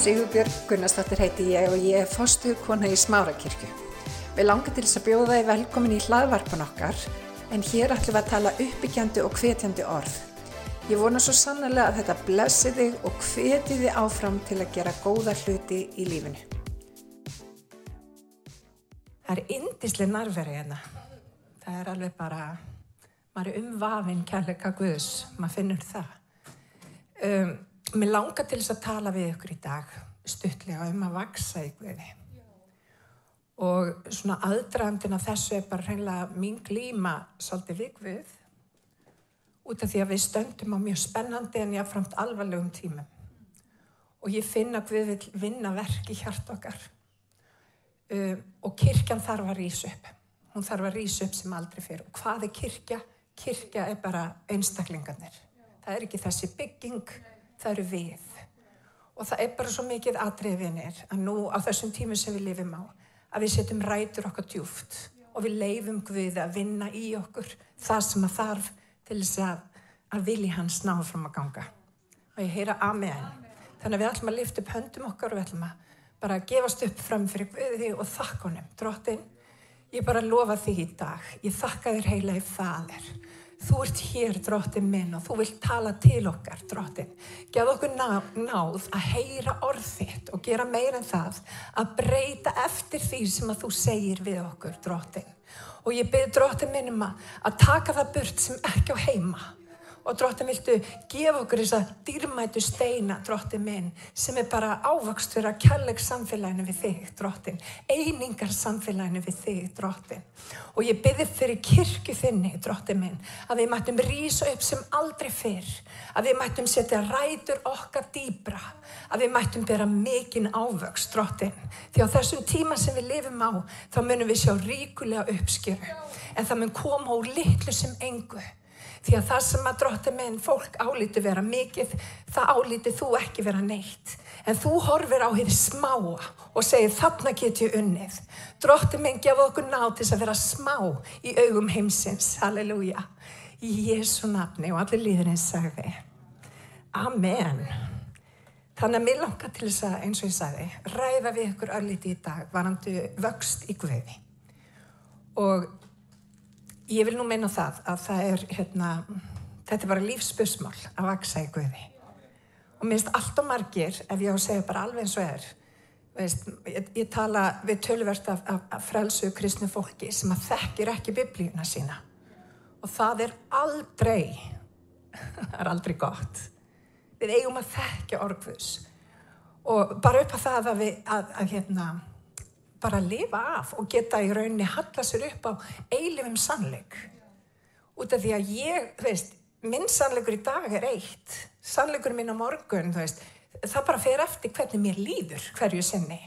Sigurbjörg Gunnarsdóttir heiti ég og ég er fostuð kona í Smárakirkju. Við langar til þess að bjóða þið velkomin í hlaðvarpan okkar en hér ætlum við að tala uppbyggjandi og hvetjandi orð. Ég vona svo sannlega að þetta blessi þig og hveti þið áfram til að gera góða hluti í lífinu. Það er indislega nærveri hérna. Það er alveg bara, maður er umvafinn kærleika Guðs, maður finnur það. Um, mér langar til þess að tala við ykkur í dag stuttlega um að vaksa í Guði. Og svona aðdraðandina þessu er bara hreinlega mín glíma svolítið við Guð út af því að við stöndum á mjög spennandi en jáfnframt alvarlegum tímum. Og ég finna Guð vil vinna verk í hjart okkar. Um, og kirkjan þarf að rýsa upp. Hún þarf að rýsa upp sem aldrei fyrir. Og hvað er kirkja? Kirkja er bara einstaklingarnir. Það er ekki þessi bygging, það eru við. Og það er bara svo mikið atriðvinir að nú á þessum tímum sem við lifum á, að við setjum rætur okkar djúft og við leifum Guði að vinna í okkur það sem að þarf til þess að, að vilji hans ná fram að ganga. Og ég heyra amen. Þannig að við ætlum að lifta upp höndum okkar og við ætlum að bara gefast upp fram fyrir Guði og þakka honum. Drottin, ég bara lofa því í dag. Ég þakka þér heila í faðir. Þú ert hér, drottin minn, og þú vilt tala til okkar, drottin. Gjað okkur ná, náð að heyra orð þitt og gera meir en það, að breyta eftir því sem að þú segir við okkur, drottin. Og ég byrð drottin minn um að taka það burt sem ekki á heima. Og drottin viltu gefa okkur þessa dýrmætu steina, drottin minn, sem er bara ávöxtur að kærleik samfélaginu við þig, drottin. Einingar samfélaginu við þig, drottin. Og ég byrði fyrir kirkju þinni, drottin minn, að við mættum rýsa upp sem aldrei fyrr. Að við mættum setja rætur okkar dýbra. Að við mættum bera mikinn ávöxt, drottin. Því á þessum tíma sem við lifum á, þá munum við sjá ríkulega uppskjöru. En það mun koma úr litlu sem engu. Því að það sem að drótti minn fólk álíti vera mikið, það álíti þú ekki vera neitt. En þú horfir á hér smáa og segir þarna get ég unnið. Drótti minn gef okkur nátis að vera smá í augum heimsins. Halleluja. Í Jésu nafni og allir líðurinn sagði. Amen. Þannig að mér langar til þess að eins og ég sagði, ræða við ykkur ölliti í dag varandu vöxt í Guði. Og ég vil nú meina það að það er hérna, þetta er bara lífsbusmál að vaksa í Guði. Og mér finnst allt og margir ef ég á að segja bara alveg eins og er veist, ég, ég tala við tölverst af, af, af frelsu kristnu fólki sem að þekkir ekki biblíuna sína. Og það er aldrei það er aldrei gott. Við eigum að þekkja orgfus og bara upp að það að við að, að hérna bara að lifa af og geta í rauninni halla sér upp á eilifum sannleik. Út af því að ég, þú veist, minn sannleikur í dag er eitt. Sannleikur minn á morgun, þú veist það bara fer eftir hvernig mér líður hverju sinni.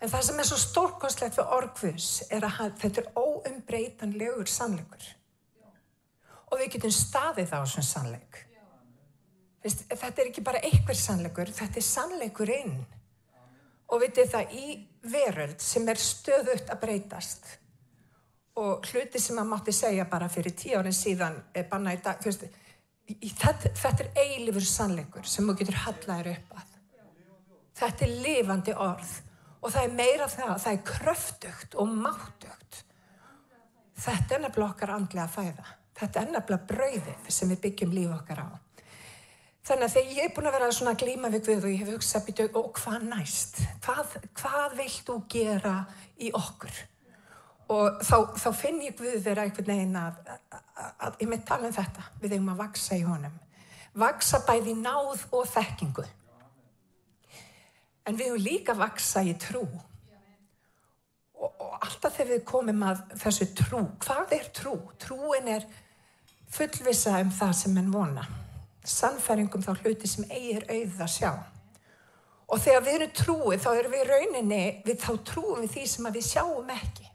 En það sem er svo stórkonslegt við orgfus er að þetta er óumbreytanlegur sannleikur. Og við getum staðið á þessum sannleik. Þetta er ekki bara einhver sannleikur þetta er sannleikurinn og vitið það í veröld sem er stöðut að breytast og hluti sem maður mátti segja bara fyrir tíu árin síðan banna í dag veist, í, þetta, þetta er eilifur sannleikur sem þú getur hallaður upp að. Þetta er lifandi orð og það er meira það það er kröftugt og máttugt. Þetta er nefnilega okkar andlega fæða. Þetta er nefnilega brauðið sem við byggjum líf okkar á Þannig að þegar ég er búin að vera svona að glíma við Guð og ég hef hugsað býtu og hvað næst? Hvað, hvað vilt þú gera í okkur? Og þá, þá finn ég Guð vera einhvern veginn að, að, að, að ég með tala um þetta við eigum að vaksa í honum. Vaksa bæði náð og þekkingu. En við höfum líka vaksa í trú. Og, og alltaf þegar við komum að þessu trú, hvað er trú? Trúin er fullvisa um það sem enn vona sannfæringum þá hluti sem eigir auðið að sjá. Og þegar við erum trúið þá erum við rauninni, við þá trúum við því sem við sjáum ekki.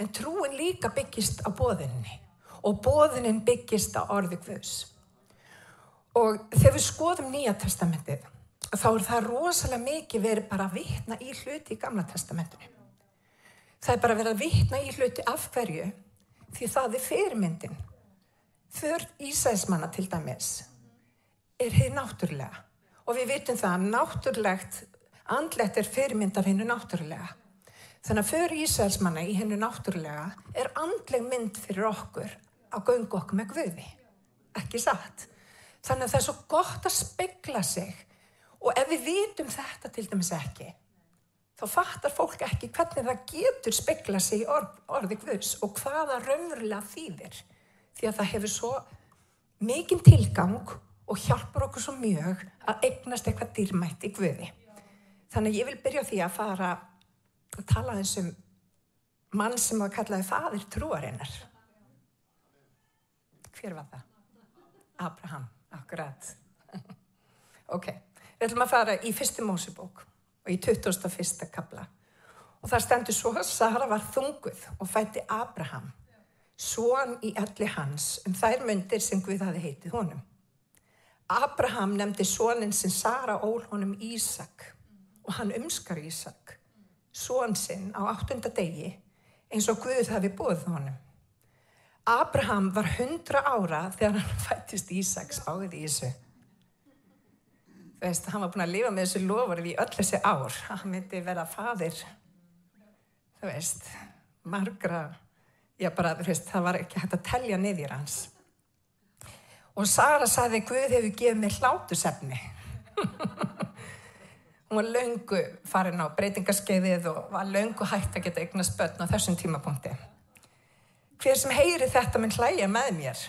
En trúin líka byggist á bóðinni og bóðinin byggist á orði Guðs. Og þegar við skoðum Nýja testamentið þá er það rosalega mikið verið bara að vitna í hluti í Gamla testamentinu. Það er bara verið að vitna í hluti af hverju því það er fyrirmyndin. För Ísæsmanna til dæmis er heið náttúrlega og við vitum það að náttúrlegt Andlegt er fyrirmynd af hennu náttúrulega. Þannig að fyrir Ísælsmanna í hennu náttúrulega er andleg mynd fyrir okkur á göngu okkur með Guði. Ekki satt. Þannig að það er svo gott að spegla sig og ef við vitum þetta til dæmis ekki, þá fattar fólk ekki hvernig það getur spegla sig í orð, orði Guðs og hvaða raunverulega þýðir. Því að það hefur svo mikinn tilgang og hjálpar okkur svo mjög að eignast eitthvað dýrmætt í Guði. Þannig ég vil byrja því að fara að tala þessum mann sem var kallaði fadir trúarinnar. Hver var það? Abraham, akkurat. ok, við ætlum að fara í fyrstu mósibók og í 21. kabla. Og það stendur svo að Sara var þunguð og fætti Abraham, svoan í allir hans um þær myndir sem Guð hafi heitið honum. Abraham nefndi svonin sem Sara ól honum Ísak og hann umskar Ísak, svon sinn á áttunda degi eins og Guð hafi búið honum. Abraham var hundra ára þegar hann fættist Ísak spáðið í þessu. Þú veist, hann var búin að lifa með þessu lofur í öll þessi ár. Hann myndi vera fadir, þú veist, margra, já bara, þú veist, það var ekki hægt að telja niður hans. Og Sara saði, Guð hefur gefið mig hlátusefni. Hún var löngu farin á breytingarskeiðið og var löngu hægt að geta eignast börn á þessum tímapunkti. Hver sem heyri þetta mun hlæja með mér?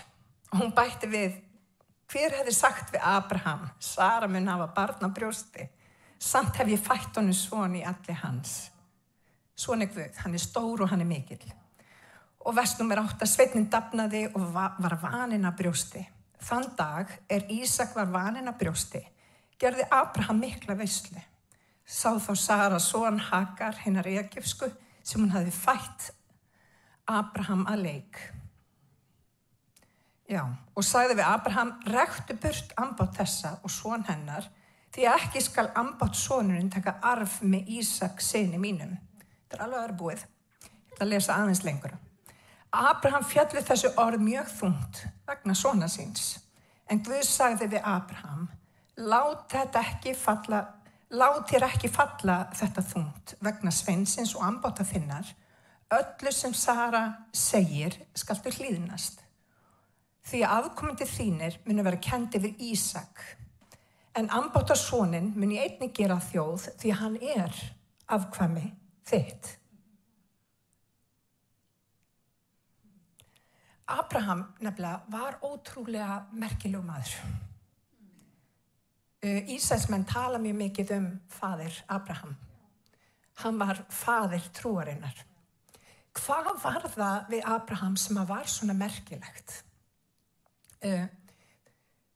Og hún bætti við, hver hefði sagt við Abraham, Sara mun hafa barn á brjósti, samt hef ég fætt honum svon í allir hans. Svon er Guð, hann er stór og hann er mikill. Og versnum er átt að sveitnin dapnaði og var vanin að brjósti. Þann dag er Ísak var vanin að brjósti, gerði Abraham mikla veyslu sá þá Sara són Hagar hennar Egefsku sem hún hafi fætt Abraham að leik. Já, og sagði við Abraham, rektu burt ambátt þessa og són hennar, því að ekki skal ambátt sónurinn taka arf með Ísak seni mínum. Þetta er alveg aðra búið. Að lesa aðeins lengur. Abraham fjalli þessu orð mjög þungt vegna svona síns, en Guð sagði við Abraham, lát falla Lát þér ekki falla þetta þungt vegna sveinsins og ambáta þinnar. Öllu sem Sara segir skaltu hlýðnast. Því að afkomandi þínir muni vera kendi við Ísak. En ambáta sónin muni einni gera þjóð því hann er afkvæmi þitt. Abraham nefnilega var ótrúlega merkilegu maður. Ísælsmenn tala mjög mikið um fadir Abraham. Hann var fadir trúarinnar. Hvað var það við Abraham sem var svona merkilegt? Uh,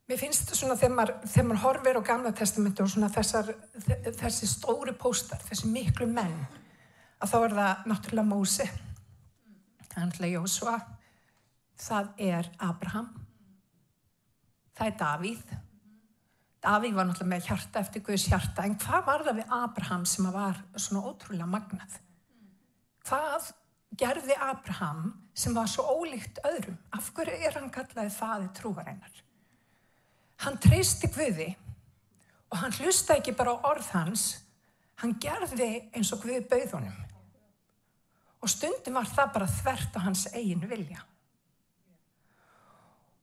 mér finnst það svona þegar maður, maður horfir á gamla testamentu og svona þessar, þessi stóri póstar, þessi miklu menn, að þá er það náttúrulega Mósi, er Jósua, það er Abraham, það er Davíð, Davíð var náttúrulega með hjarta eftir Guðs hjarta en hvað var það við Abraham sem var svona ótrúlega magnað? Hvað gerði Abraham sem var svo ólíkt öðrum? Af hverju er hann kallaði faði trúareinar? Hann treysti Guði og hann hlusta ekki bara á orð hans, hann gerði eins og Guði bauðunum. Og stundum var það bara þvert á hans eigin vilja.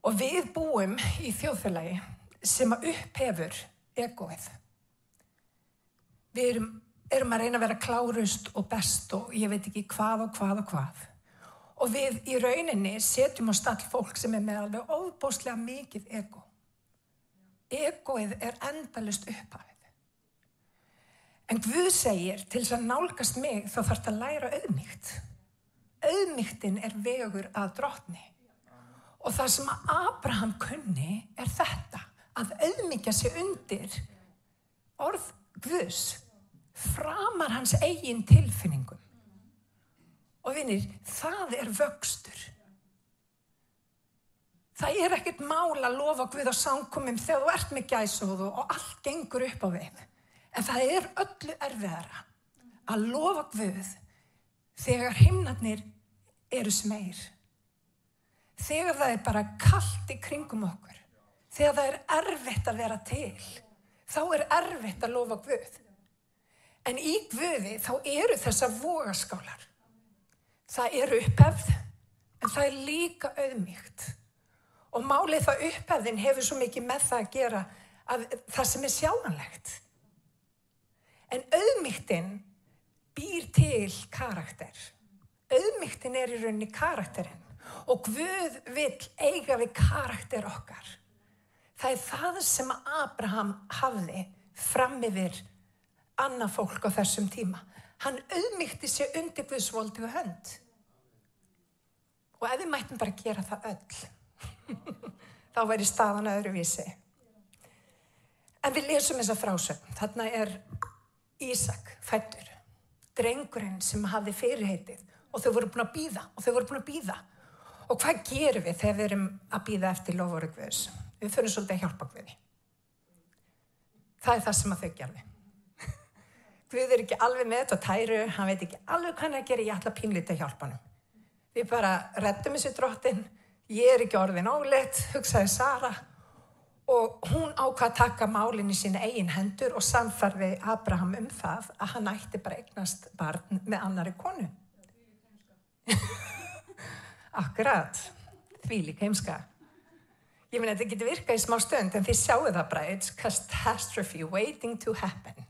Og við búum í þjóðfélagi sem að upphefur egoið. Við erum, erum að reyna að vera klárust og best og ég veit ekki hvað og hvað og hvað. Og við í rauninni setjum á stall fólk sem er með alveg óbúslega mikið ego. Egoið er endalust upphafið. En Guð segir til þess að nálgast mig þá þarf það að læra auðmygt. Auðmygtin er vegur að drotni. Og það sem að Abraham kunni er þetta að auðmyggja sig undir orð Guðs framar hans eigin tilfinningum. Og vinir, það er vöxtur. Það er ekkert mál að lofa Guð á samkominn þegar þú ert með gæsóðu og allt gengur upp á við. En það er öllu erfiðara að lofa Guð þegar himnarnir eru smeir. Þegar það er bara kallt í kringum okkur þegar það er erfitt að vera til þá er erfitt að lofa Guð En í Guði þá eru þessa vogaskálar. Það eru upphefð, en það er líka auðmíkt. Og málið það upphefðin hefur svo mikið með það að gera að það sem er sjáanlegt. En auðmíktin býr til karakter. Auðmíktin er í rauninni karakterinn og Guð vil eiga við karakter okkar. Það er það sem Abraham hafði fram yfir annað fólk á þessum tíma. Hann auðmygti sér undir Guðsvoldi og hönd. Og ef við mættum bara gera það öll, þá væri staðan öðruvísi. En við lesum þessa frásögn. Þarna er Ísak fættur, drengurinn sem hafði fyrirheitið og þau voru búin að býða og þau voru búin að býða. Og hvað gerum við þegar við erum að býða eftir loforu Guðs? Við fyrir svolítið að hjálpa Guði. Það er það sem að þau gerði. Guð er ekki alveg með þetta tæru, hann veit ekki alveg hvað hann er að gera, ég ætla pínlita að hjálpa hann. Við bara rettum þessi drottin, ég er ekki orðin óleitt, hugsaði Sara og hún ákvað að taka málinn í sína eigin hendur og samfarði Abraham um það að hann ætti bara eignast barn með annari konu. Akkurat, því líka heimska. Ég að þetta getur virkað í smá stund en þið sjáu það bara, it's catastrophe waiting to happen.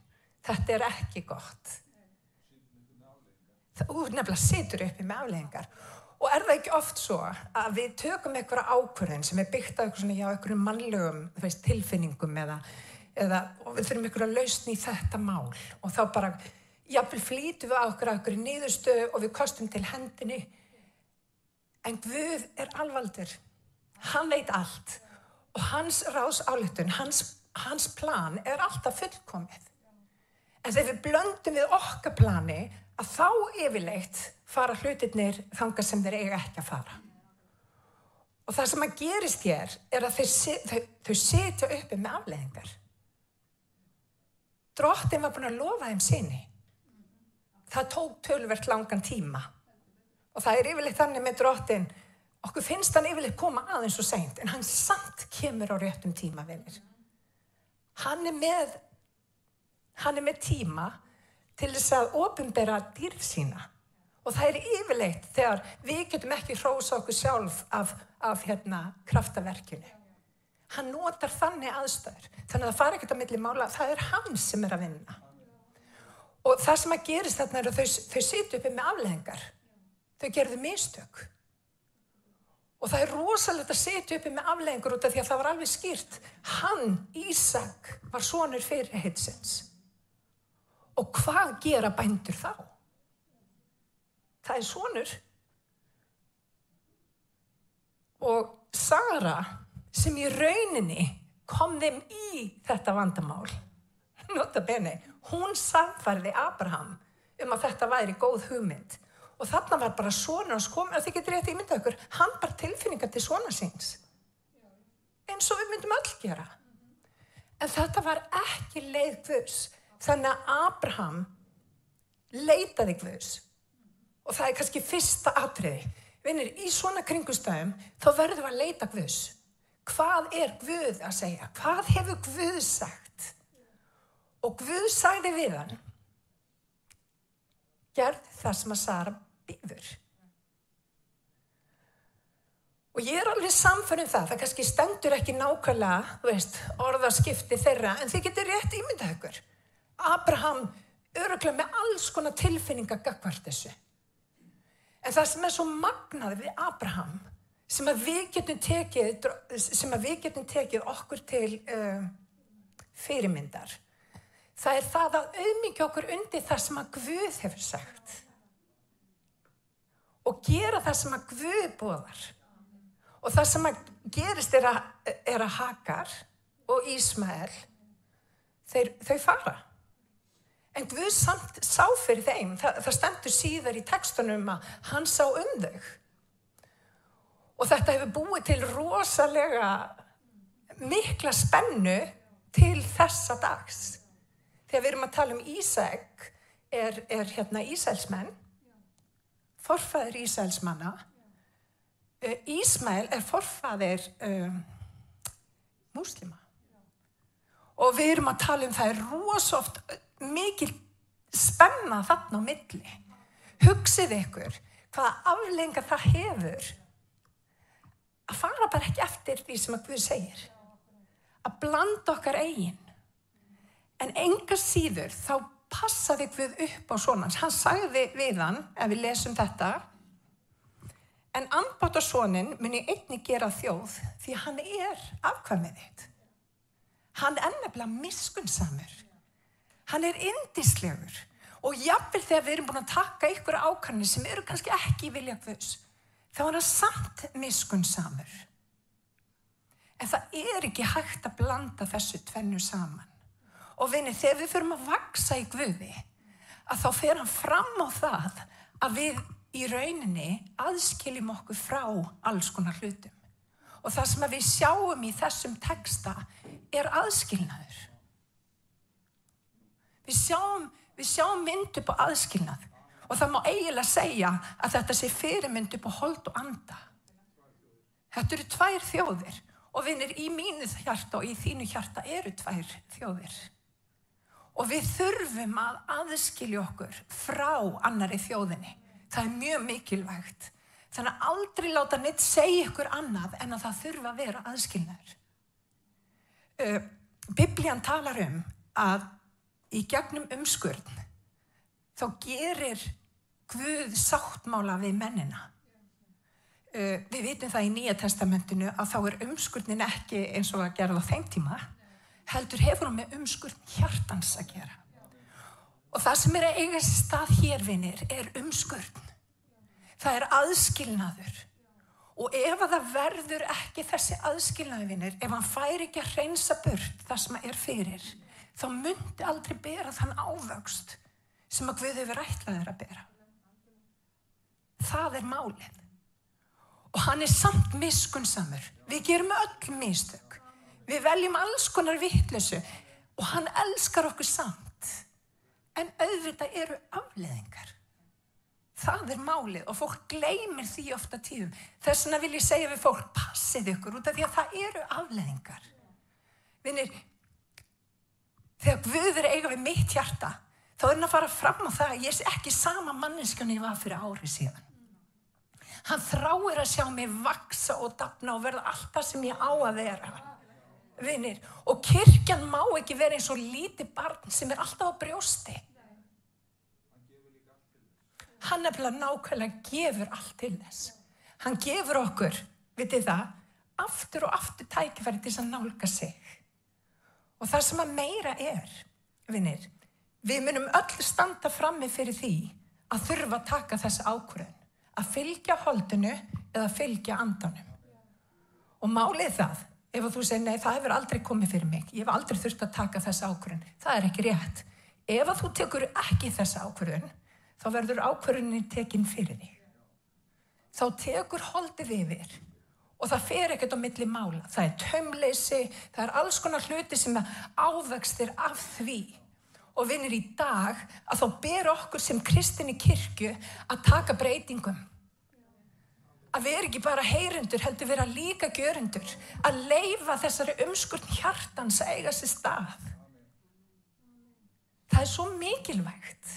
Þetta er ekki gott. Það úr nefnilega situr uppi með afleggingar. Og er það ekki oft svo að við tökum eitthvað ákvörðin sem er byggt á eitthvað mannlegum veist, tilfinningum eða, eða við þurfum eitthvað að lausna í þetta mál og þá bara, jáfnvel flýtu við á okkur að okkur nýðustöðu og við kostum til hendinni En Guð er alvaldur. Hann veit allt og hans rás álutun, hans, hans plan er alltaf fullkomið. En þegar við blöndum við okkar plani að þá yfirleitt fara hlutirnir þanga sem þeir eiga ekki að fara. Og það sem að gerist hér er að þau, setja uppi með afleðingar. Dróttin var búin að lofa þeim sinni. Það tók tölvert langan tíma og það er yfirleitt þannig með drottin. Okkur finnst hann yfirleitt koma aðeins og seint en hann samt kemur á réttum tíma vinnir hann er með hann er með tíma til þess að ofinbera dýrf sína. Og það er yfirleitt þegar við getum ekki hrósa okkur sjálf af, af hérna kraftaverkinu. Hann notar þannig aðstöður þannig að það fara ekkert að milli mála. Það er hann sem er að vinna. Og það sem að gerist þarna er að þau, þau situ uppi með afleðingar Þau gerðu mistök. Og það er rosalegt að setja uppi með afleggingur út af því að það var alveg skýrt. Hann, Ísak, var sonur fyrir heitsins. Og hvað gera bændur þá? Það er sonur. Og Sara, sem í rauninni kom þeim í þetta vandamál, nota bene, hún samfærði Abraham um að þetta væri góð hugmynd og þarna var bara svona hans komið og þið getur rétt ímyndað okkur hann bar tilfinningar til svona síns. Eins og við myndum öll gera. En þetta var ekki leið Guðs. Þannig að Abraham leitaði Guðs. Og það er kannski fyrsta atriði. Vinnir í svona kringustæðum þá verðum við að leita Guðs. Hvað er Guð að segja? Hvað hefur Guð sagt? Og Guð sagði við hann gerð það sem að Sara býður. Og ég er alveg samfærið um það, það kannski stendur ekki nákvæmlega, þú veist, orðarskipti þeirra, en þið getur rétt ímyndað ykkur. Abraham öruglega með alls konar tilfinninga gagvart þessu. En það sem er svo magnaði við Abraham, sem að við getum tekið, við getum tekið okkur til uh, fyrirmyndar, það er það að auðmyggja okkur undir það sem að Guð hefur sagt og gera það sem að Guð bóðar. Og það sem að gerist er að, er að Hagar og Ísmael, þeir, þau fara. En Guð samt sá fyrir þeim, það, það stendur síðar í tekstunum að hann sá um þau. Og þetta hefur búið til rosalega mikla spennu til þessa dags. Þegar við erum að tala um Ísæk, er, er hérna Ísælsmenn forfæðir Ísæls manna. Eh, Ísmæl er forfæðir um, múslima. Og við erum að tala um það er rosoft mikil spenna þarna á milli. Hugsið ykkur hvaða aflenga það hefur að fara bara ekki eftir því sem að Guð segir. Að blanda okkar eigin. En enga síður þá passaði Guð upp á svonans. Hann sagði við hann, ef við lesum þetta, en ambátt á svonin muni einni gera þjóð því hann er afkvæmið þitt. Hann er nefnilega miskunnsamur. Hann er indislegur. Og jáfnvel þegar við erum búin að taka ykkur ákvæmni sem eru kannski ekki vilja Guðs, þá er hann samt miskunnsamur. En það er ekki hægt að blanda þessu tvennu saman. Og vinni, þegar við förum að vaksa í Guði, að þá fer hann fram á það að við í rauninni aðskiljum okkur frá alls konar hlutum. Og það sem við sjáum í þessum texta er aðskilnaður. Við sjáum, við sjáum mynd upp á aðskilnað og það má eiginlega segja að þetta sé fyrirmynd upp á hold og anda. Þetta eru tvær þjóðir og vinnir í mínu hjarta og í þínu hjarta eru tvær þjóðir. Og við þurfum að aðskilja okkur frá annari þjóðinni. Það er mjög mikilvægt. Þannig að aldrei láta neitt segja ykkur annað en að það þurfa að vera aðskilnaður. Uh, Biblían talar um að í gegnum umskurn þá gerir Guð sáttmála við mennina. Uh, við vitum það í Nýja testamentinu að þá er umskurnin ekki eins og að gera það þeim tíma, heldur hefur hún með umskurn hjartans að gera. Og það sem er að eiga stað hérvinir er umskurn. Það er aðskilnaður. Og ef að það verður ekki þessi aðskilnaðvinir, ef hann fær ekki að reynsa burt það sem er fyrir, þá myndi aldrei bera þann ávöxt sem að Guð hefur ætlaður að bera. Það er málið. Og hann er samt miskunnsamur. Við gerum öll mistök. Við veljum alls konar vittlesu og hann elskar okkur samt. En auðvitað eru afleðingar. Það er málið og fólk gleymir því ofta tíðum. Þess vegna vil ég segja við fólk, passið ykkur út af því að það eru afleðingar. Vinnir, þegar Guður er eiga við mitt hjarta, þá er hann að fara fram á það að ég er ekki sama manneskjörn ég var fyrir árið síðan. Hann þráir að sjá mig vaksa og dapna og verða alltaf sem ég á að vera. Vinnir, og kirkjan má ekki vera eins og líti barn sem er alltaf á brjósti hann nefnilega nákvæmlega gefur allt til þess. Hann gefur okkur, vitið það, aftur og aftur tækifæri til þess að nálga sig. Og það sem að meira er, vinnir, við munum öll standa frammi fyrir því að þurfa að taka þessu ákvörðun, að fylgja holdinu eða fylgja andanum. Og málið það, ef þú segir nei, það hefur aldrei komið fyrir mig, ég hef aldrei þurft að taka þessu ákvörðun, það er ekki rétt. Ef þú tekur ekki þessu ákvörðun, þá verður ákvörðunin tekinn fyrir því. Þá tekur holdið yfir og það fer ekkert á milli mála. Það er tömleysi, það er alls konar hluti sem ávextir af því. Og vinnir í dag að þá ber okkur sem kristinni kirkju að taka breytingum. Að vera ekki bara heyrundur, heldur vera líka gjörundur. Að leifa þessari umskurn hjartans að eiga sér stað. Það er svo mikilvægt.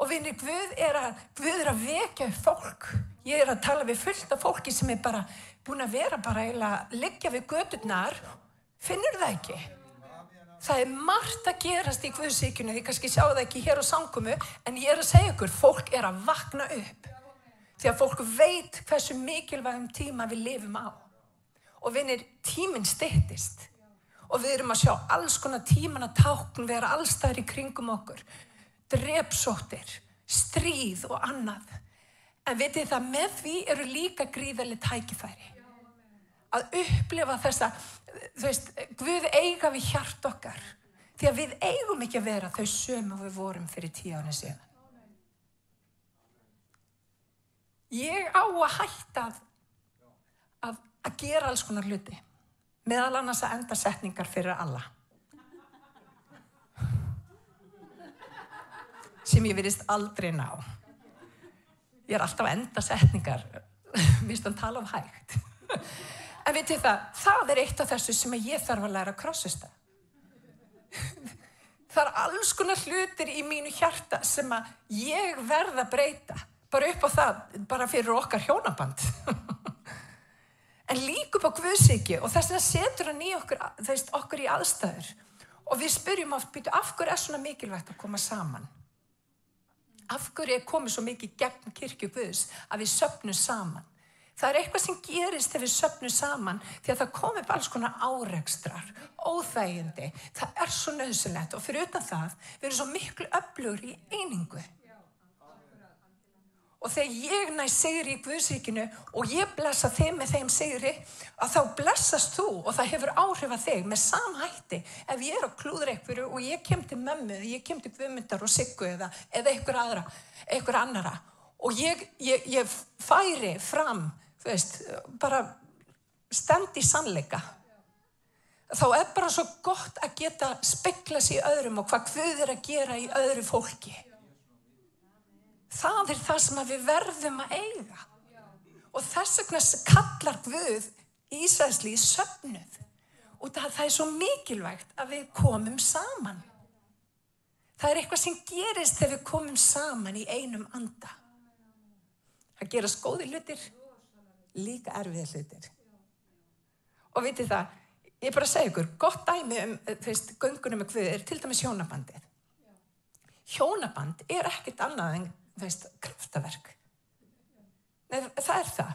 Og vinni, Guð er að, Guð er að vekja fólk. Ég er að tala við fullt af fólki sem er bara búin að vera bara að liggja við gödurnar. Finnur það ekki? Það er margt að gerast í Guðsíkjunu, þið kannski sjáu það ekki hér á samkomu, en ég er að segja ykkur, fólk er að vakna upp. Því að fólk veit hversu mikilvægum tíma við lifum á. Og vinnir, tíminn styrtist. Og við erum að sjá alls konar tíman að tákn vera allstæðir í kringum okkur drepsóttir, stríð og annað. En vitið það, með því eru líka gríðarlega tækifæri. Að upplifa þessa, þú veist, Guð eiga við hjart okkar. Því að við eigum ekki að vera þau sömu við vorum fyrir tíu áni síðan. Ég á að hætta að, að, að gera alls konar hluti. Meðal annars að enda setningar fyrir alla. sem ég virðist aldrei ná. Ég er alltaf að enda setningar, að tala of hægt. En veitir það, það er eitt af þessu sem ég þarf að læra að krossista. Það er alls konar hlutir í mínu hjarta sem að ég verð að breyta. Bara upp á það, bara fyrir okkar hjónaband. en líka upp á Guðsíki og þess að setur hann í okkur, veist, okkur í aðstæður. Og við spyrjum oft, býtu, af hverju er svona mikilvægt að koma saman? Af hverju er komið svo mikið gegn kirkju Guðs að við söpnum saman? Það er eitthvað sem gerist þegar við söpnum saman því að það komir bara alls konar áregstrar, óþægindi. Það er svo nöðsulegt og fyrir utan það við erum svo miklu öflugur í einingu. Og þegar ég næ segri í Guðsíkinu og ég blessa þig með þeim segri að þá blessast þú og það hefur áhrif að þig með samhætti ef ég er á klúður eitthvað og ég kem til mömmu eða ég kem til Guðmyndar og Siggu eða, eða eitthvað aðra, eitthvað annara og ég, ég, ég færi fram veist, bara stend í sannleika þá er bara svo gott að geta spekla sér í öðrum og hvað Guð er að gera í öðru fólki það er það sem við verðum að eiga og þess vegna kallar Guð Ísæðsli í söfnuð og það, það er svo mikilvægt að við komum saman það er eitthvað sem gerist þegar við komum saman í einum anda það gerast góði hlutir líka erfið hlutir. Og vitið það, ég bara segja ykkur, gott dæmi um, þú veist, göngunum með hvið er til dæmis hjónabandið. Hjónaband er ekkit annað en, veist, kraftaverk. Það er það.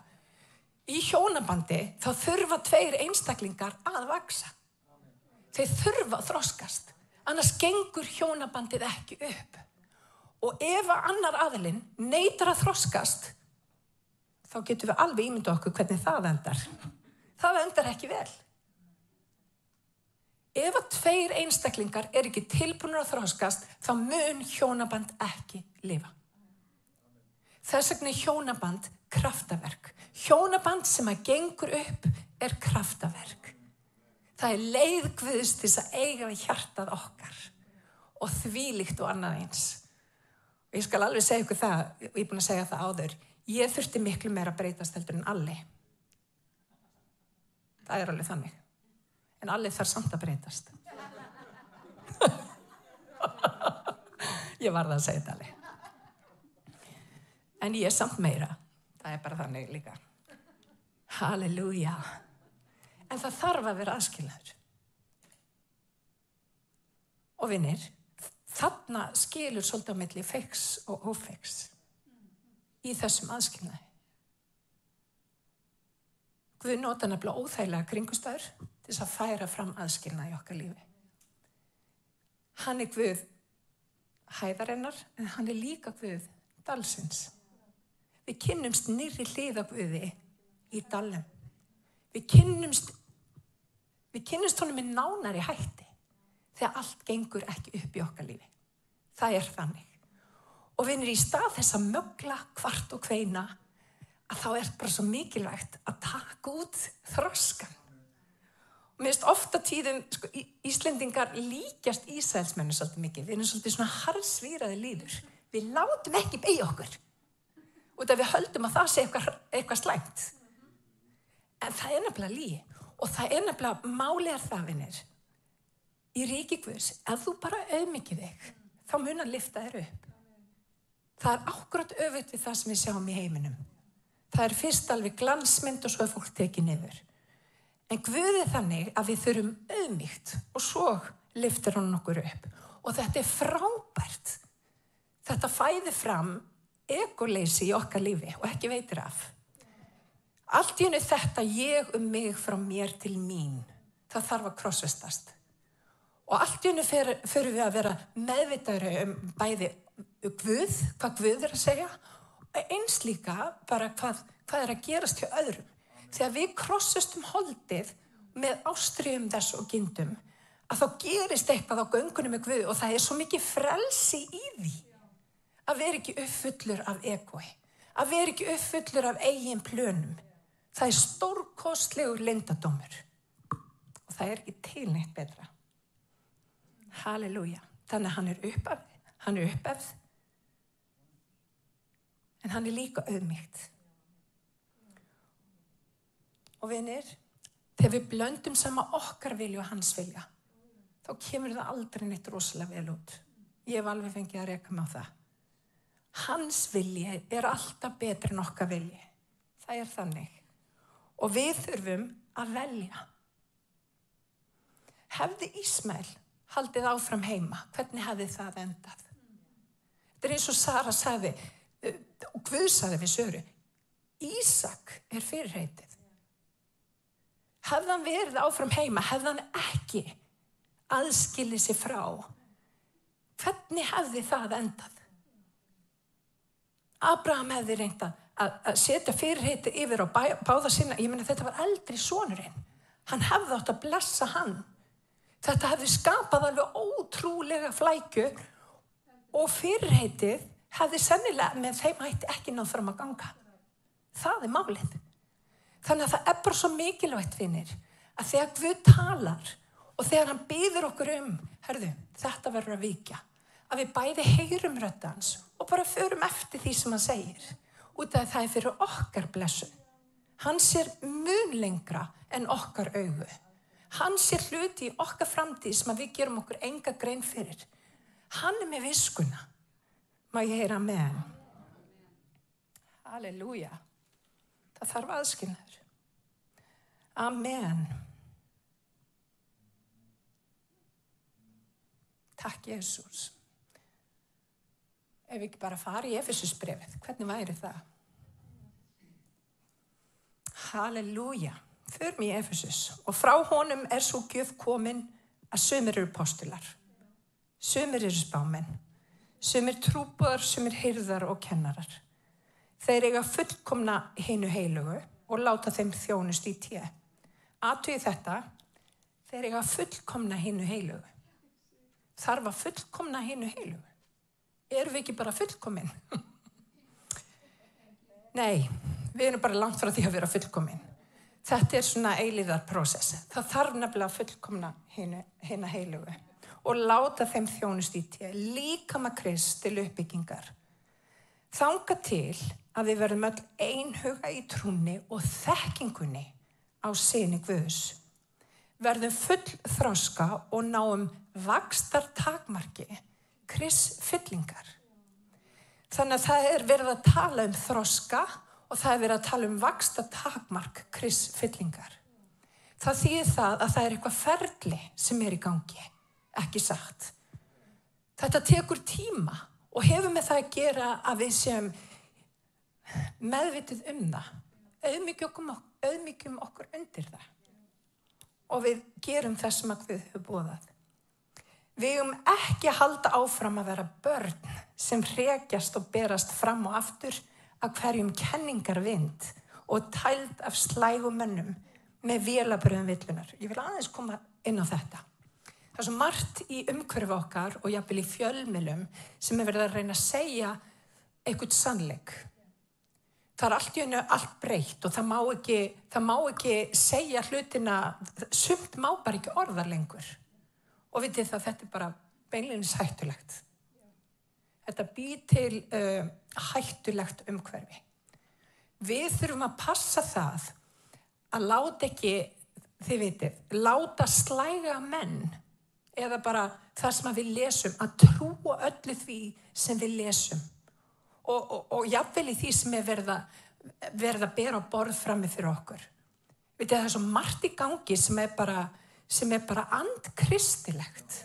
Í hjónabandi þá þurfa tveir einstaklingar að vaksa. Þeir þurfa að þroskast. Annars gengur hjónabandið ekki upp. Og ef annar aðilinn neytar að þroskast, þá getum við alveg ímyndu okkur hvernig það endar. Það endar ekki vel. Ef að tveir einstaklingar er ekki tilbúinur að þróskast, þá mun hjónaband ekki lifa. Þess vegna er hjónaband kraftaverk. Hjónaband sem að gengur upp er kraftaverk. Það er leiðgviðist til að eiga við hjartað okkar og þvílikt og annað eins. Og ég skal alveg segja ykkur það, og ég er búin að segja það áður, Ég þurfti miklu meira að breytast heldur en allir. Það er alveg þannig. En allir þarf samt að breytast. ég var það að segja þetta alveg. En ég er samt meira. Það er bara þannig líka. Halleluja. En það þarf að vera aðskilnaður. Og vinnir, þarna skilur svolítið á milli feiks og ófeiks í þessum aðskilnaði. Guð nota nefnilega óþægilega kringustæður til þess að færa fram aðskilnaði í okkar lífi. Hann er Guð hæðarinnar en hann er líka Guð dalsins. Við kynnumst nýri hliða Guði í dalum. Við kynnumst, við kynnumst honum með nánari hætti þegar allt gengur ekki upp í okkar lífi. Það er þannig og við erum í stað þess að mögla hvart og hveina að þá er bara svo mikilvægt að taka út þroskan. Og mér finnst ofta tíðum, sko, Íslendingar líkjast Ísælsmennu svolítið mikið. Við erum svolítið svona harðsvíraði líður. Við látum ekki beigja okkur. Út af við höldum að það sé eitthvað, eitthvað slæmt. En það er nefnilega lí. Og það er nefnilega málega þafinir. Í ríkikvöðs, ef þú bara auðmikið þig, þá mun að lifta þér upp. Það er ákvæmt öfitt við það sem við sjáum í heiminum. Það er fyrst alveg glansmynd og svo er fólk tekið niður. En Guðið þannig að við þurfum auðmíkt og svo liftir hann okkur upp. Og þetta er frábært. Þetta fæði fram egoleysi í okkar lífi og ekki veitir af. Allt í hennu þetta ég um mig frá mér til mín. Það þarf að krossvestast. Og allt í hennu fyrir við að vera meðvitaður um bæði Guð, hvað Guð er að segja eins líka bara hvað, hvað er að gerast hjá öðrum þegar við krossust um holdið með ástriðum þess og gindum að þá gerist eitthvað á göngunum með Guð og það er svo mikið frelsi í því að vera ekki uppfullur af ekoi að vera ekki uppfullur af eigin plönum það er stórkostlegur lindadómur og það er ekki tilneitt betra Halleluja þannig að hann er uppafð hann er uppefð en hann er líka auðmygt. Og vinir, þegar við blöndum sama okkar vilja og hans vilja, þá kemur það aldrei neitt rosalega vel út. Ég hef alveg fengið að reyka mig á það. Hans vilji er alltaf betri en okkar vilji. Það er þannig. Og við þurfum að velja. Hefði Ísmæl haldið áfram heima, hvernig hefði það endað? Þetta er eins og Sara sagði, eh, og Guð sagði við Söru, Ísak er fyrirheitið. Hefði hann verið áfram heima, hefði hann ekki aðskilið sér frá, hvernig hefði það endað? Abraham hefði reynda að setja fyrirheiti yfir á báða sinna, ég menna þetta var eldri sonurinn, hann hefði átt að blessa hann. Þetta hefði skapað alveg ótrúlega flækju og fyrirheitið hefði sennilega með þeim hætti ekki náð fram að ganga. Það er málið. Þannig að það er bara svo mikilvægt finnir að þegar Guð talar og þegar hann býður okkur um, herðu, þetta verður að vika, að við bæði heyrum röttans og bara förum eftir því sem hann segir, út af það er fyrir okkar blessun. Hann sér mun lengra en okkar auðu. Hann sér hluti í okkar framtíð sem við gerum okkur enga grein fyrir. Hann er með viskuna. Má ég heyra með hann? Halleluja. Það þarf aðskilnaður. Amen. Takk Jésús. Ef við ekki bara fara í Efesusbrefið, hvernig væri það? Halleluja. Förum í Efesus og frá honum er svo gjöf komin að sömur eru postular, sömur eru spámen, sömur trúbúðar, sömur hyrðar og kennarar. Þeir eiga fullkomna hinu heilugu og láta þeim þjónust í tíu. Atvið þetta, þeir eiga fullkomna hinu heilugu. Þarf að fullkomna hinu heilugu. Erum við ekki bara fullkomin? Nei, við erum bara langt frá því að vera fullkomin. Þetta er svona eiliðar prósess. Það þarf nefnilega að fullkomna hérna heilugu og láta þeim þjónust í tíu. Líka maður krist til uppbyggingar. Þanga til að við verðum öll einhuga í trúni og þekkingunni á sinni Guðus. Verðum full þráska og náum vakstar takmarki, krisfyllingar. Þannig að það er verið að tala um þróska og það er verið að tala um vakstar takmark, krisfyllingar. Það þýðir það að það er eitthvað ferli sem er í gangi, ekki sagt. Þetta tekur tíma og hefur með það að gera að við séum meðvitið um það, auðmyggjum okkur, undir það og við gerum það sem við höfum búðað. Við höfum ekki halda áfram að vera börn sem hrekjast og berast fram og aftur að hverjum kenningar vind og tæld af slægumönnum með vélabröðum villunar. Ég vil aðeins koma inn á þetta. Það er svo margt í umhverfu okkar og jáfnvel í fjölmilum sem er verið að reyna að segja eitthvað sannleik það er allt í hennu allt breytt og það má ekki, það má ekki segja hlutina, sumt má bara ekki orða lengur. Og vitið það, þetta er bara beinleginis hættulegt. Þetta býr til uh, hættulegt umhverfi. Við þurfum að passa það að láta ekki, þið vitið, láta slæga menn eða bara það sem við lesum, að trúa öllu því sem við lesum og, og, og jafnvel í því sem er verða verða að bera á borð frammi fyrir okkur. Vitið það er svo margt í gangi sem er bara, sem er bara andkristilegt.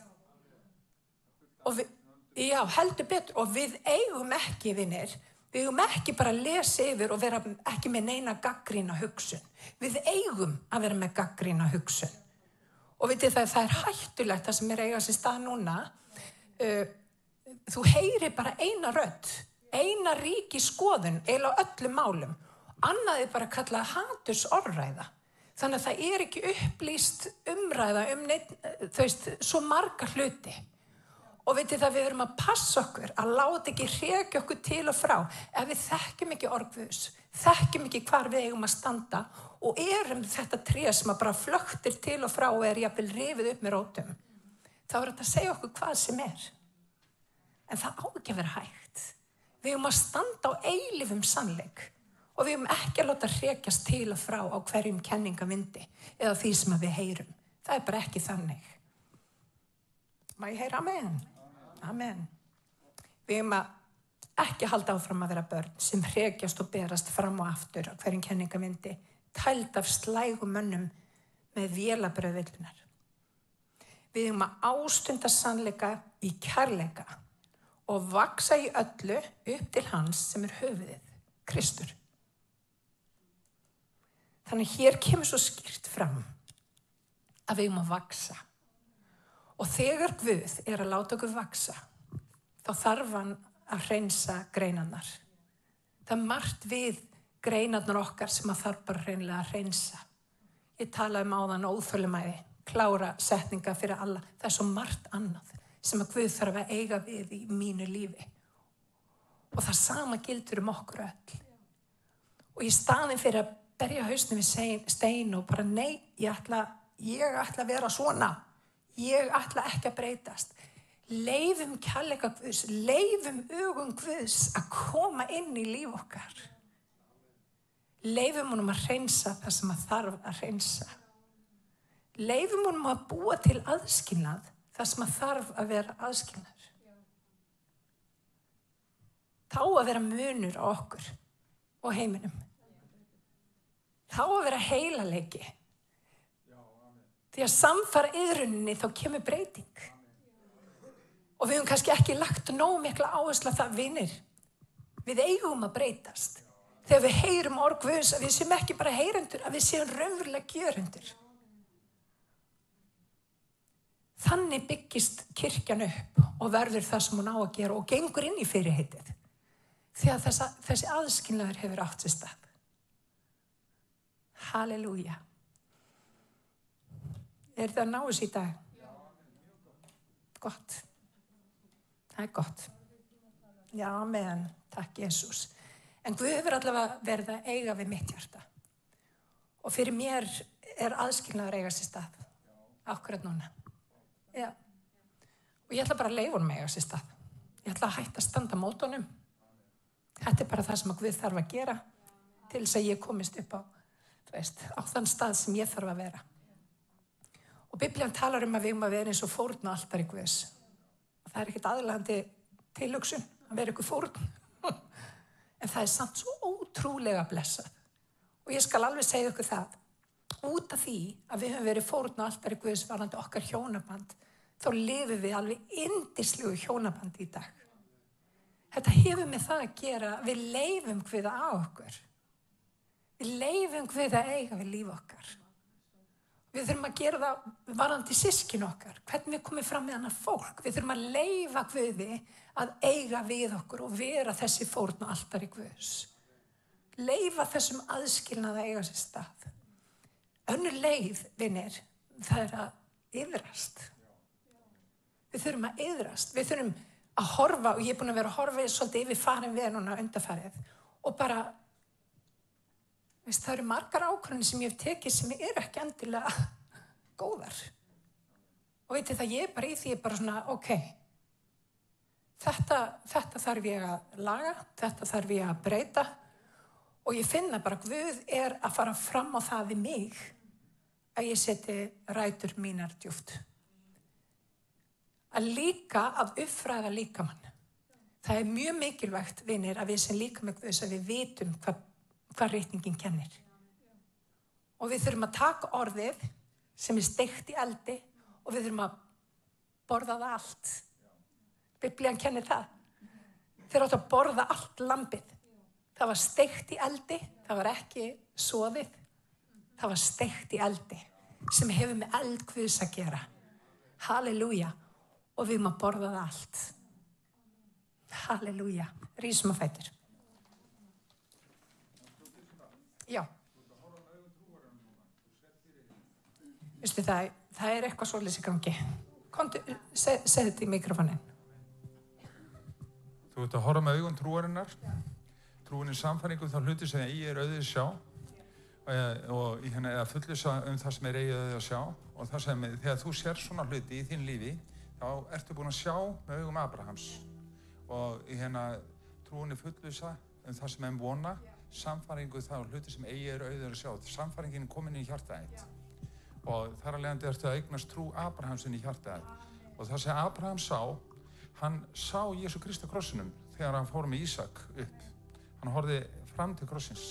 Og við, já, heldur betur, og við eigum ekki, vinnir, við eigum ekki bara að lesa yfir og vera ekki með neina gaggrína hugsun. Við eigum að vera með gaggrína hugsun. Og vitið það, það er hættulegt það sem er eigað sér stað núna. Uh, þú heyri bara eina rödd eina ríki skoðun eila öllum málum annaði bara að kalla haturs orðræða þannig að það er ekki upplýst umræða um neitt, þau veist, svo marga hluti. Og veitir það við verum að passa okkur að láta ekki hrekja okkur til og frá ef við þekkjum ekki orðvus þekkjum ekki hvar við eigum að standa og erum þetta tré sem að bara flöktir til og frá og er jafnvel rifið upp með rótum. Þá er þetta að segja okkur hvað sem er. En það á ekki að vera hægt. Við höfum að standa á eilifum sannleik og við höfum ekki að láta hrekjast til og frá á hverjum kenningavindi eða því sem við heyrum. Það er bara ekki þannig. Má ég heyra amen? Amen. Við erum að ekki halda áfram að vera börn sem hregjast og berast fram og aftur á hverjum kenningavindi, tælt af slægum mönnum með vélabröðvillunar. Við erum að ástunda sannleika í kærleika og vaksa í öllu upp til hans sem er höfuðið, Kristur. Þannig hér kemur svo skýrt fram að við erum að vaksa. Og þegar Guð er að láta okkur vaksa, þá þarf hann að hreinsa greinarnar. Það er margt við greinarnar okkar sem að þarf bara hreinlega að hreinsa. Ég tala um áðan óþölumæði, klára setninga fyrir alla. Það er svo margt annað sem að Guð þarf að eiga við í mínu lífi. Og það sama gildur um okkur öll. Og í staðin fyrir að berja hausnum við stein og bara nei, ég ætla, ég ætla að vera svona. Ég ætla ekki að breytast. Leifum kjallega Guðs, leifum hugum Guðs að koma inn í líf okkar. Leifum honum að reynsa það sem að þarf að reynsa. Leifum honum að búa til aðskilnað það sem að þarf að vera aðskilnaður. Þá að vera munur á okkur og heiminum. Þá að vera heilaleiki. Því að samfara yðruninni þá kemur breyting. Og við höfum kannski ekki lagt nóg mikla áherslu að það vinir. Við eigum að breytast. Þegar við heyrum orgvöðs að við séum ekki bara heyrendur, að við séum raunverulega gjörundur. Þannig byggist kirkjan upp og verður það sem hún á að gera og gengur inn í fyrirheitið. Þegar þessa, þessi aðskynlaður hefur átt sér stað. Halleluja. Er það náðs í dag? Gott. Það er gott. Já, meðan. Takk, Jésús. En Guð hefur allavega verið að eiga við mitt hjarta. Og fyrir mér er aðskilnaður eiga sér stað. Akkurat núna. Já. Og ég ætla bara að leiða honum eiga sér stað. Ég ætla að hætta að standa mótonum. Þetta er bara það sem Guð þarf að gera til þess að ég komist upp á, veist, á þann stað sem ég þarf að vera. Og biblíðan talar um að við erum að vera eins og fórn og alltaf í Guðs. Og það er ekkit aðlandi tilugsun að vera ykkur fórn. en það er samt svo ótrúlega blessað. Og ég skal alveg segja ykkur það. Út af því að við höfum verið fórn og alltaf í Guðs varandi okkar hjónaband, þá lifum við alveg indislu hjónaband í dag. Þetta hefur með það að gera, við leifum hviða á okkur. Við leifum hviða eiga við líf okkar. Við þurfum að gera það varandi sískin okkar, hvernig við komum fram með hana fólk. Við þurfum að leifa hviði að eiga við okkur og vera þessi fórn og alltaf í Guðs. Leifa þessum aðskilnað að eiga sér stað. Önnur leið, vinnir, það er að yðrast. Við þurfum að yðrast. Við þurfum að horfa, og ég er búin að vera að horfa svolítið yfir farin við núna undarfarið og bara, veist, það eru margar ákvörðin sem ég hef tekið sem er ekki endilega góðar. Og veitir það, ég er bara í því, ég er bara svona, ok, þetta, þetta þarf ég að laga, þetta þarf ég að breyta og ég finna bara, Guð er að fara fram á það við mig að ég seti rætur mínar djúft. Að líka að uppfræða líkamann. Það er mjög mikilvægt, vinir, að við sem líka með Guðs að við vitum hvað, hvað reytingin kennir. Og við þurfum að taka orðið sem er steikt í eldi og við þurfum að borða það allt. Biblían kennir það. Þeir áttu að borða allt lampið. Það var steikt í eldi, það var ekki soðið, það var steikt í eldi sem hefur með eldkvís að gera. Halleluja. Og við erum að borða það allt. Halleluja. Rísum að fættir. Já. Vistu það, það er eitthvað svolítið í gangi. Segð þetta í mikrofónin. Þú ert að horfa með augun trúarinnar. Trúin í samfæringu þá hluti sem ég er auðvitað sjá og í henni að fullisa um það sem er eigið að sjá og það sem, þegar þú sér svona hluti í þín lífi þá ertu búin að sjá með augum Abrahams og í henni trúinni fullisa um það sem er vona samfæringu þá hluti sem eigið er auðvitað að sjá samfæringin er komin í hjartaðið og þar að leiðandi ertu að eignast trú Abrahamsin í hjartaðið Og það sem Abraham sá, hann sá Jésu Kristi á krossinum þegar hann fór með Ísak upp. Hann horfið fram til krossins.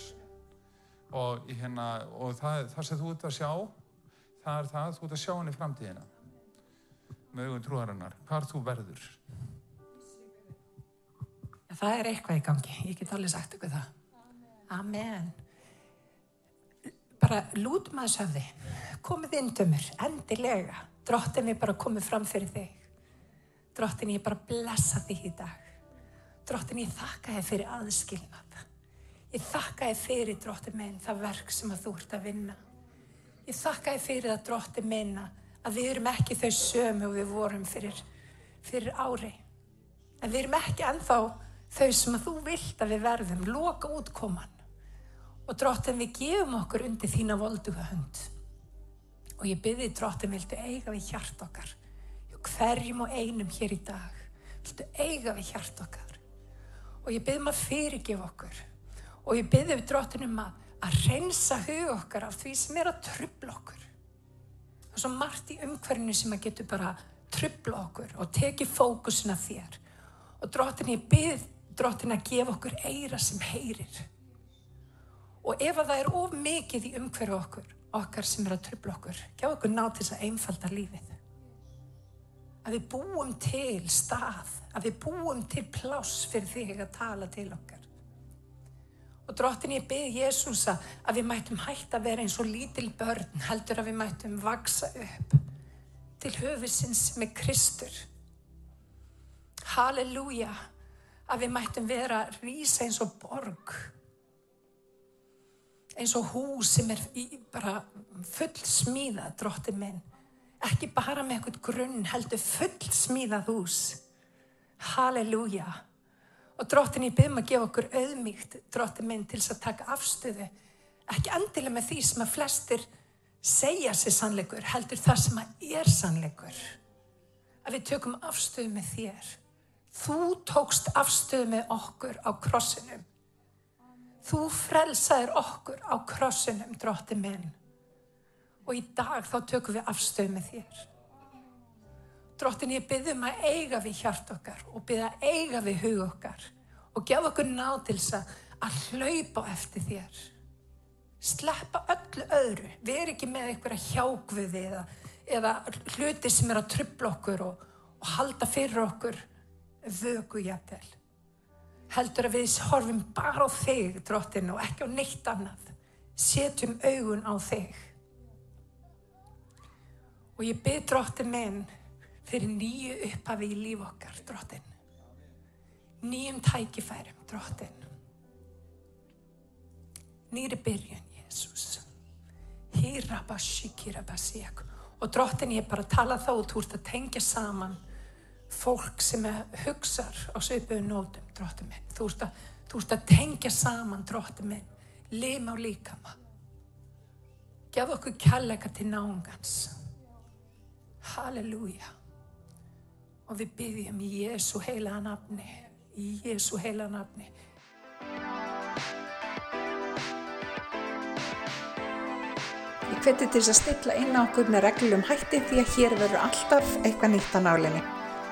Og, hérna, og það, það sem þú ert að sjá, það er það, þú ert að sjá hann í framtíðina. Með augun trúarinnar, hvar þú verður. Það er eitthvað í gangi, ég get alveg sagt ykkur það. Amen. Bara lút maður söfði, komið inn dömur, endilega. Drottin er bara komið fram fyrir þig. Drottin ég bara blessa þig í dag. Drottin ég þakka þig fyrir aðskilnað. Ég þakka þig fyrir drottin minn það verk sem að þú ert að vinna. Ég þakka þig fyrir það drottin minna að við erum ekki þau sömu við vorum fyrir, fyrir ári. En við erum ekki ennþá þau sem að þú vilt að við verðum, loka útkoman. Og drottin við gefum okkur undir þína volduga hönd. Og ég byrði drottin viltu eiga við hjart okkar. Hverjum og einum hér í dag viltu eiga við hjart okkar. Og ég byrði maður fyrirgef okkur. Og ég byrði við drottinum að, að reynsa hug okkar af því sem er að trubla okkur. Það er svo margt í umhverfinu sem að getur bara trubla okkur og teki fókusina þér. Og drottin ég byrði drottin að gefa okkur eira sem heyrir. Og ef að það er of mikið í umhverfu okkur, okkar sem er að tröfla okkur, gefa okkur ná til þess að einfalda lífið. Að við búum til stað, að við búum til pláss fyrir þig að tala til okkar. Og drottin ég byrði Jésús að við mættum hægt að vera eins og lítil börn, heldur að við mættum vaksa upp til höfusins með Kristur. Halleluja! að við mættum vera að rýsa eins og borg eins og hús sem er í, bara full smíðað drótti minn. Ekki bara með eitthvað grunn heldur full smíðað hús. Halleluja. Og dróttin ég byrjum að gefa okkur auðmíkt drótti minn til þess að taka afstöðu. Ekki endilega með því sem að flestir segja sér sannleikur heldur það sem að er sannleikur. Að við tökum afstöðu með þér. Þú tókst afstöðu með okkur á krossinum. Þú frelsaðir okkur á krossinum, drótti minn. Og í dag þá tökum við afstöðu með þér. Dróttin, ég byrðum að eiga við hjart okkar og byrða að eiga við hug okkar og gefa okkur nátils að hlaupa eftir þér. Sleppa öllu öðru. Við erum ekki með einhverja hjákviði eða, eða hluti sem er að trubla okkur og, og halda fyrir okkur vögu jafnvel. Heldur að við horfum bara á þig, drottin, og ekki á neitt annað. Setjum augun á þig. Og ég byrð drottin minn fyrir nýju upphafi í líf okkar, drottin. Nýjum tækifærum, drottin. Nýri byrjun, Jésús. Hýraba, shikiraba, sík. Og drottin, ég bara tala þá og þú ert að tengja saman fólk sem hugsar á sveipuðu nótum, dróttu minn. Þú ert að, að tengja saman, dróttu minn, lima og líkama. Gjaf okkur kjallega til náungans. Halleluja. Og við byggjum í Jésu heila nafni, í Jésu heila nafni. Ég hveti til þess að stilla inn á okkur með reglum hætti því að hér verður alltaf eitthvað nýtt á nálinni.